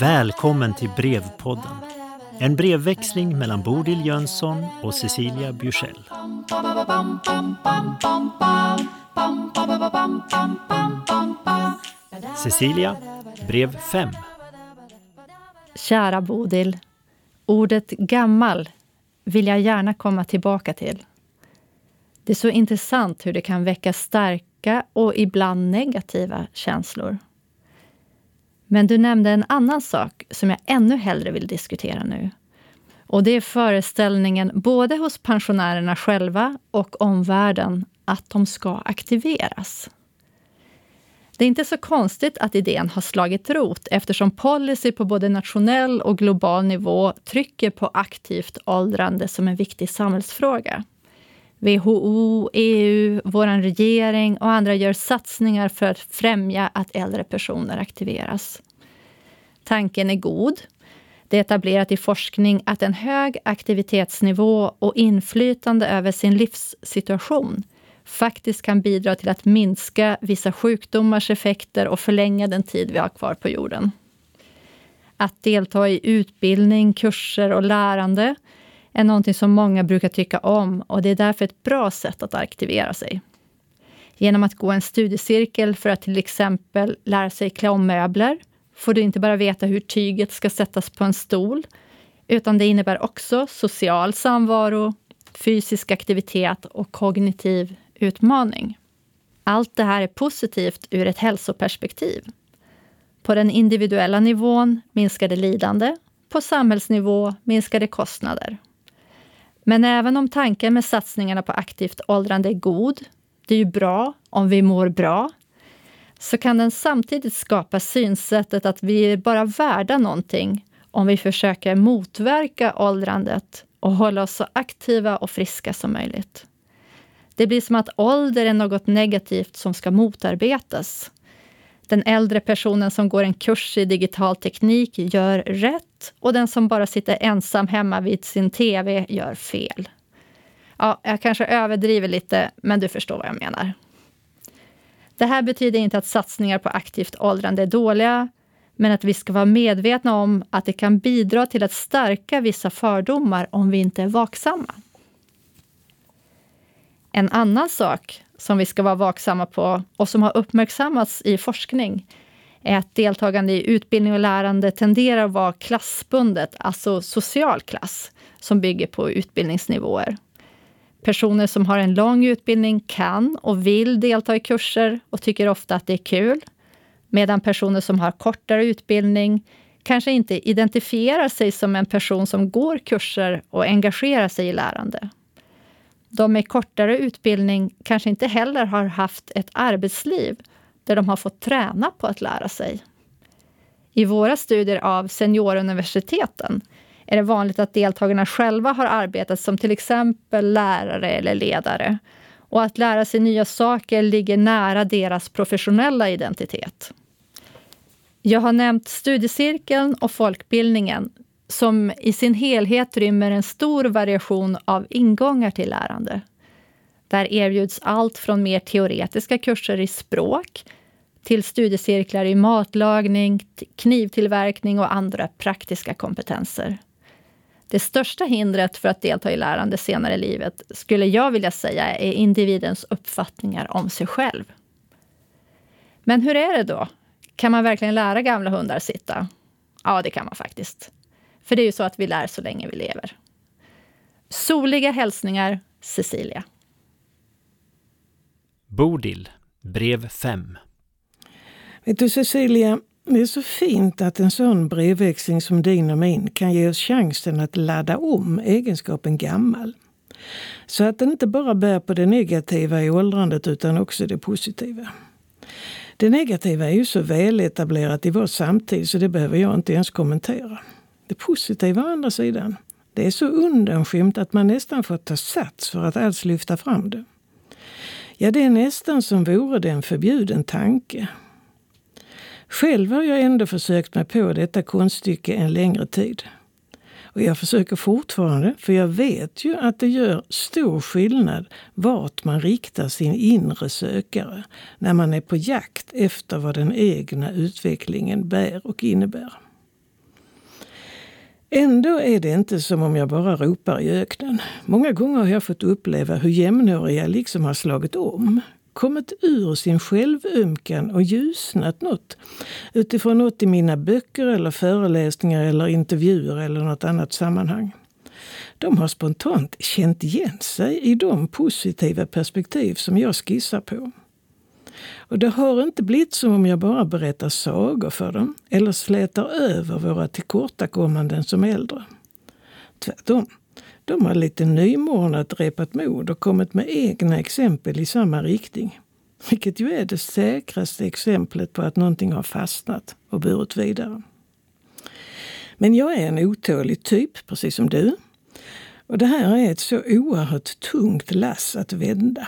Välkommen till Brevpodden. En brevväxling mellan Bodil Jönsson och Cecilia Bjursell. Cecilia, brev 5. Kära Bodil. Ordet gammal vill jag gärna komma tillbaka till. Det är så intressant hur det kan väcka starka och ibland negativa känslor. Men du nämnde en annan sak som jag ännu hellre vill diskutera nu. Och det är föreställningen både hos pensionärerna själva och omvärlden att de ska aktiveras. Det är inte så konstigt att idén har slagit rot eftersom policy på både nationell och global nivå trycker på aktivt åldrande som en viktig samhällsfråga. WHO, EU, vår regering och andra gör satsningar för att främja att äldre personer aktiveras. Tanken är god. Det är etablerat i forskning att en hög aktivitetsnivå och inflytande över sin livssituation faktiskt kan bidra till att minska vissa sjukdomars effekter och förlänga den tid vi har kvar på jorden. Att delta i utbildning, kurser och lärande är någonting som många brukar tycka om och det är därför ett bra sätt att aktivera sig. Genom att gå en studiecirkel för att till exempel lära sig klä om möbler får du inte bara veta hur tyget ska sättas på en stol, utan det innebär också social samvaro, fysisk aktivitet och kognitiv utmaning. Allt det här är positivt ur ett hälsoperspektiv. På den individuella nivån minskar det lidande, på samhällsnivå minskar det kostnader. Men även om tanken med satsningarna på aktivt åldrande är god, det är ju bra om vi mår bra, så kan den samtidigt skapa synsättet att vi är bara värda någonting om vi försöker motverka åldrandet och hålla oss så aktiva och friska som möjligt. Det blir som att ålder är något negativt som ska motarbetas. Den äldre personen som går en kurs i digital teknik gör rätt och den som bara sitter ensam hemma vid sin TV gör fel. Ja, jag kanske överdriver lite, men du förstår vad jag menar. Det här betyder inte att satsningar på aktivt åldrande är dåliga, men att vi ska vara medvetna om att det kan bidra till att stärka vissa fördomar om vi inte är vaksamma. En annan sak som vi ska vara vaksamma på och som har uppmärksammats i forskning är att deltagande i utbildning och lärande tenderar att vara klassbundet, alltså social klass, som bygger på utbildningsnivåer. Personer som har en lång utbildning kan och vill delta i kurser och tycker ofta att det är kul. Medan personer som har kortare utbildning kanske inte identifierar sig som en person som går kurser och engagerar sig i lärande. De med kortare utbildning kanske inte heller har haft ett arbetsliv där de har fått träna på att lära sig. I våra studier av senioruniversiteten är det vanligt att deltagarna själva har arbetat som till exempel lärare eller ledare. Och att lära sig nya saker ligger nära deras professionella identitet. Jag har nämnt studiecirkeln och folkbildningen som i sin helhet rymmer en stor variation av ingångar till lärande. Där erbjuds allt från mer teoretiska kurser i språk till studiecirklar i matlagning, knivtillverkning och andra praktiska kompetenser. Det största hindret för att delta i lärande senare i livet skulle jag vilja säga är individens uppfattningar om sig själv. Men hur är det då? Kan man verkligen lära gamla hundar sitta? Ja, det kan man faktiskt. För det är ju så att vi lär så länge vi lever. Soliga hälsningar, Cecilia. Bodil, brev 5. Vet du Cecilia, det är så fint att en sån brevväxling som din och min kan ge oss chansen att ladda om egenskapen gammal. Så att den inte bara bär på det negativa i åldrandet utan också det positiva. Det negativa är ju så väletablerat i vår samtid så det behöver jag inte ens kommentera. Det positiva å andra sidan, det är så undanskymt att man nästan får ta sats för att alls lyfta fram det. Ja, det är nästan som vore det en förbjuden tanke. Själv har jag ändå försökt mig på detta konststycke en längre tid. Och jag försöker fortfarande, för jag vet ju att det gör stor skillnad vart man riktar sin inre sökare när man är på jakt efter vad den egna utvecklingen bär och innebär. Ändå är det inte som om jag bara ropar i öknen. Många gånger har jag fått uppleva hur jämnåriga liksom har slagit om kommit ur sin självömkan och ljusnat något utifrån något i mina böcker eller föreläsningar eller intervjuer eller något annat sammanhang. De har spontant känt igen sig i de positiva perspektiv som jag skissar på. Och det har inte blivit som om jag bara berättar sagor för dem eller slätar över våra tillkortakommanden som äldre. Tvärtom. De har lite nymornat repat mod och kommit med egna exempel i samma riktning. Vilket ju är det säkraste exemplet på att någonting har fastnat och burit vidare. Men jag är en otålig typ, precis som du. Och det här är ett så oerhört tungt lass att vända.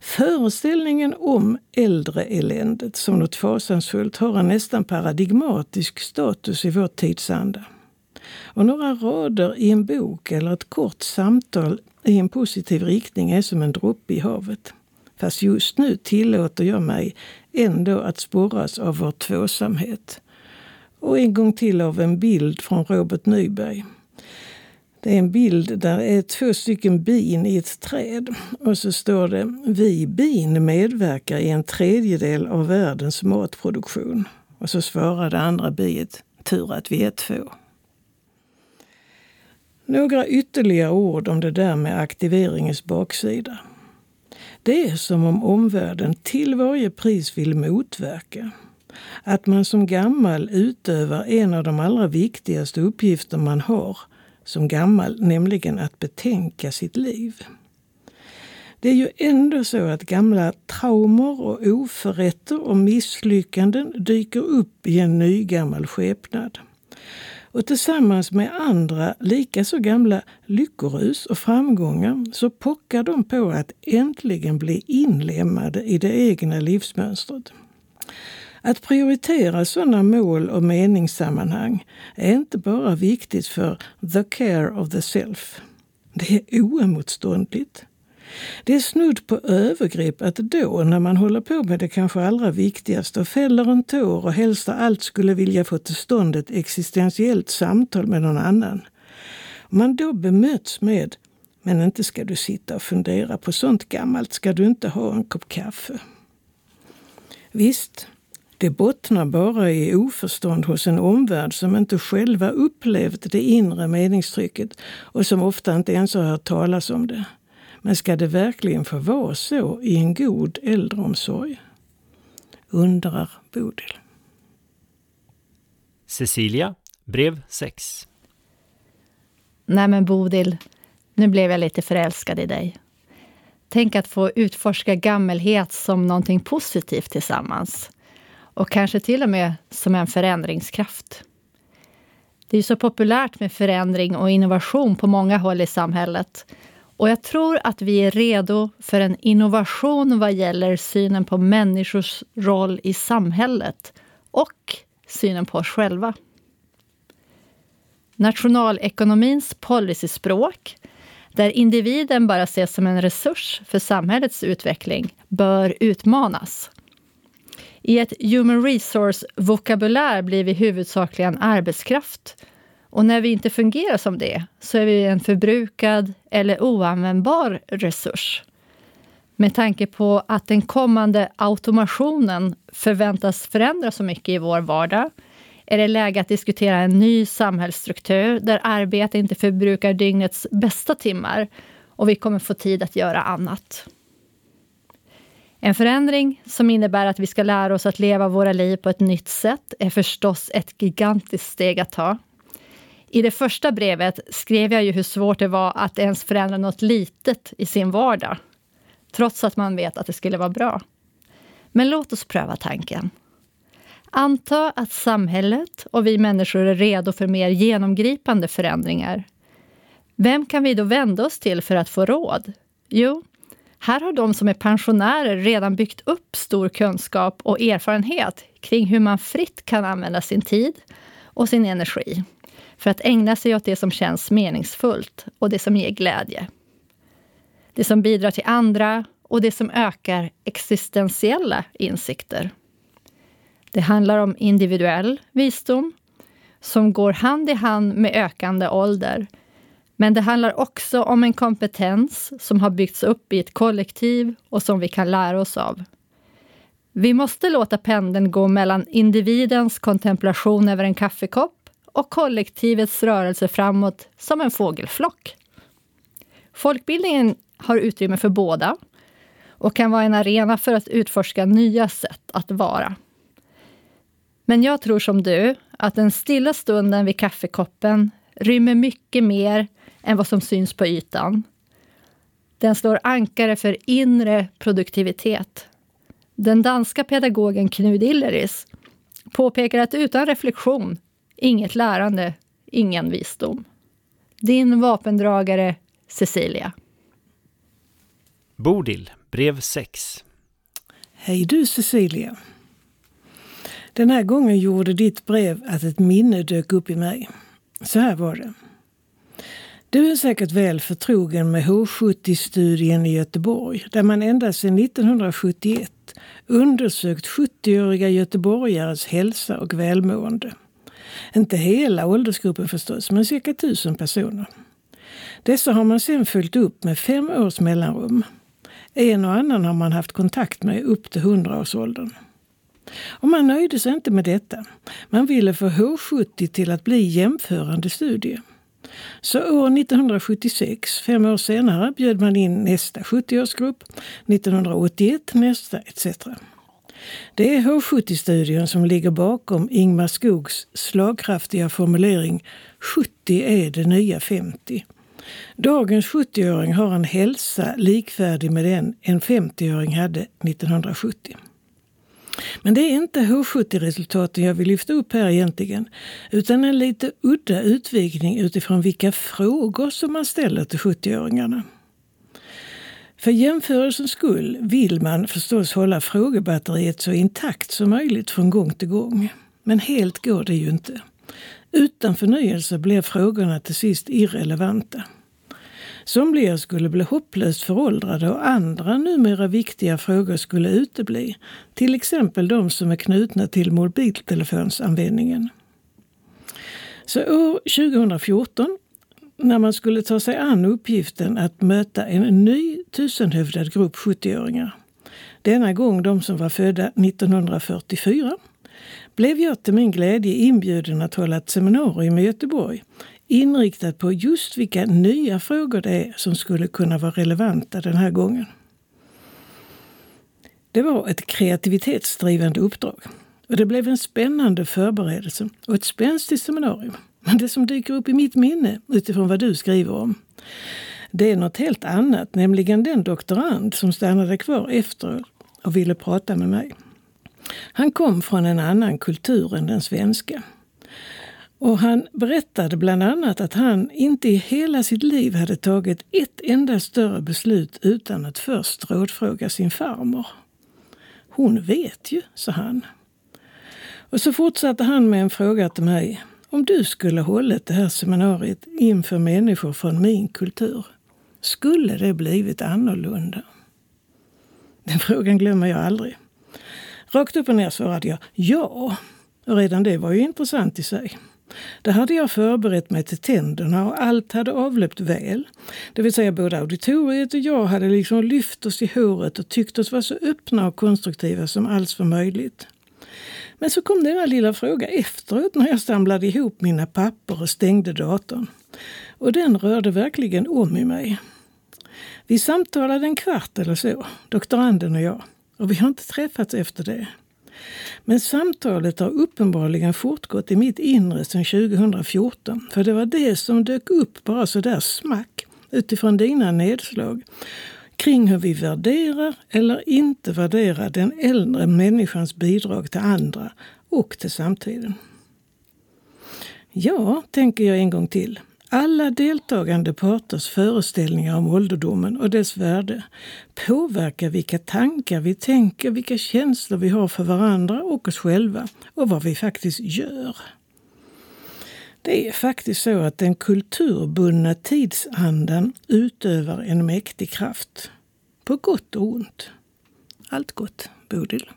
Föreställningen om äldre-eländet som något fasansfullt har en nästan paradigmatisk status i vår tidsanda. Och några rader i en bok eller ett kort samtal i en positiv riktning är som en droppe i havet. Fast just nu tillåter jag mig ändå att sporras av vår tvåsamhet. Och en gång till av en bild från Robert Nyberg. Det är en bild där det är två stycken bin i ett träd. Och så står det Vi bin medverkar i en tredjedel av världens matproduktion. Och så svarar det andra biet Tur att vi är två. Några ytterligare ord om det där med aktiveringens baksida. Det är som om omvärlden till varje pris vill motverka att man som gammal utövar en av de allra viktigaste uppgifter man har som gammal, nämligen att betänka sitt liv. Det är ju ändå så att gamla traumer och oförrätter och misslyckanden dyker upp i en nygammal skepnad och tillsammans med andra lika så gamla lyckorus och framgångar så pockar de på att äntligen bli inlemmade i det egna livsmönstret. Att prioritera sådana mål och meningssammanhang är inte bara viktigt för the care of the self. Det är oemotståndligt. Det är snudd på övergrepp att då, när man håller på med det kanske allra viktigaste och fäller en tår och helst av allt skulle vilja få till stånd ett existentiellt samtal med någon annan, man då bemöts med men inte ska du sitta och fundera på sånt gammalt, ska du inte ha en kopp kaffe? Visst, det bottnar bara i oförstånd hos en omvärld som inte själva upplevt det inre meningstrycket och som ofta inte ens har hört talas om det. Men ska det verkligen få vara så i en god äldreomsorg? Undrar Bodil. Cecilia, brev 6. Nej men Bodil, nu blev jag lite förälskad i dig. Tänk att få utforska gammelhet som någonting positivt tillsammans. Och kanske till och med som en förändringskraft. Det är så populärt med förändring och innovation på många håll i samhället. Och jag tror att vi är redo för en innovation vad gäller synen på människors roll i samhället och synen på oss själva. Nationalekonomins policyspråk, där individen bara ses som en resurs för samhällets utveckling, bör utmanas. I ett human resource-vokabulär blir vi huvudsakligen arbetskraft och när vi inte fungerar som det så är vi en förbrukad eller oanvändbar resurs. Med tanke på att den kommande automationen förväntas förändra så mycket i vår vardag är det läge att diskutera en ny samhällsstruktur där arbete inte förbrukar dygnets bästa timmar och vi kommer få tid att göra annat. En förändring som innebär att vi ska lära oss att leva våra liv på ett nytt sätt är förstås ett gigantiskt steg att ta. I det första brevet skrev jag ju hur svårt det var att ens förändra något litet i sin vardag, trots att man vet att det skulle vara bra. Men låt oss pröva tanken. Anta att samhället och vi människor är redo för mer genomgripande förändringar. Vem kan vi då vända oss till för att få råd? Jo, här har de som är pensionärer redan byggt upp stor kunskap och erfarenhet kring hur man fritt kan använda sin tid och sin energi för att ägna sig åt det som känns meningsfullt och det som ger glädje. Det som bidrar till andra och det som ökar existentiella insikter. Det handlar om individuell visdom som går hand i hand med ökande ålder. Men det handlar också om en kompetens som har byggts upp i ett kollektiv och som vi kan lära oss av. Vi måste låta pendeln gå mellan individens kontemplation över en kaffekopp och kollektivets rörelse framåt som en fågelflock. Folkbildningen har utrymme för båda och kan vara en arena för att utforska nya sätt att vara. Men jag tror som du att den stilla stunden vid kaffekoppen rymmer mycket mer än vad som syns på ytan. Den slår ankare för inre produktivitet. Den danska pedagogen Knud Illeris påpekar att utan reflektion, inget lärande, ingen visdom. Din vapendragare Cecilia. Bodil, brev 6. Hej du Cecilia. Den här gången gjorde ditt brev att ett minne dök upp i mig. Så här var det. Du är säkert väl förtrogen med H70-studien i Göteborg där man ända sedan 1971 undersökt 70-åriga göteborgares hälsa och välmående. Inte hela åldersgruppen förstås, men cirka tusen personer. Dessa har man sedan följt upp med fem års mellanrum. En och annan har man haft kontakt med upp till 100-årsåldern. Och man nöjde sig inte med detta. Man ville få H70 till att bli jämförande studie. Så år 1976, fem år senare, bjöd man in nästa 70-årsgrupp, 1981 nästa etc. Det är H70-studien som ligger bakom Ingmar Skogs slagkraftiga formulering 70 är det nya 50. Dagens 70-åring har en hälsa likvärdig med den en 50-åring hade 1970. Men det är inte H70-resultaten jag vill lyfta upp här egentligen, utan en lite udda utvikning utifrån vilka frågor som man ställer till 70-åringarna. För jämförelsens skull vill man förstås hålla frågebatteriet så intakt som möjligt från gång till gång. Men helt går det ju inte. Utan förnyelse blir frågorna till sist irrelevanta. Somliga skulle bli hopplöst föråldrade och andra numera viktiga frågor skulle utebli. Till exempel de som är knutna till mobiltelefonsanvändningen. Så år 2014, när man skulle ta sig an uppgiften att möta en ny tusenhövdad grupp 70-åringar, denna gång de som var födda 1944, blev jag till min glädje inbjuden att hålla ett seminarium i Göteborg inriktat på just vilka nya frågor det är som skulle kunna vara relevanta den här gången. Det var ett kreativitetsdrivande uppdrag och det blev en spännande förberedelse och ett spänstigt seminarium. Men det som dyker upp i mitt minne utifrån vad du skriver om, det är något helt annat, nämligen den doktorand som stannade kvar efter och ville prata med mig. Han kom från en annan kultur än den svenska. Och han berättade bland annat att han inte i hela sitt liv hade tagit ett enda större beslut utan att först rådfråga sin farmor. Hon vet ju, sa han. Och så fortsatte han med en fråga till mig. Om du skulle hållit det här seminariet inför människor från min kultur, skulle det blivit annorlunda? Den frågan glömmer jag aldrig. Rakt upp och ner svarade jag ja. Och redan det var ju intressant i sig. Där hade jag förberett mig till tänderna och allt hade avlöpt väl. Det vill säga både auditoriet och jag hade liksom lyft oss i håret och tyckt oss vara så öppna och konstruktiva som alls var möjligt. Men så kom denna lilla fråga efteråt när jag samlade ihop mina papper och stängde datorn. Och den rörde verkligen om i mig. Vi samtalade en kvart eller så, doktoranden och jag. Och vi har inte träffats efter det. Men samtalet har uppenbarligen fortgått i mitt inre sedan 2014. För det var det som dök upp bara så där smack utifrån dina nedslag kring hur vi värderar eller inte värderar den äldre människans bidrag till andra och till samtiden. Ja, tänker jag en gång till. Alla deltagande parters föreställningar om ålderdomen och dess värde påverkar vilka tankar vi tänker, vilka känslor vi har för varandra och oss själva och vad vi faktiskt gör. Det är faktiskt så att den kulturbundna tidsandan utövar en mäktig kraft. På gott och ont. Allt gott, Bodil.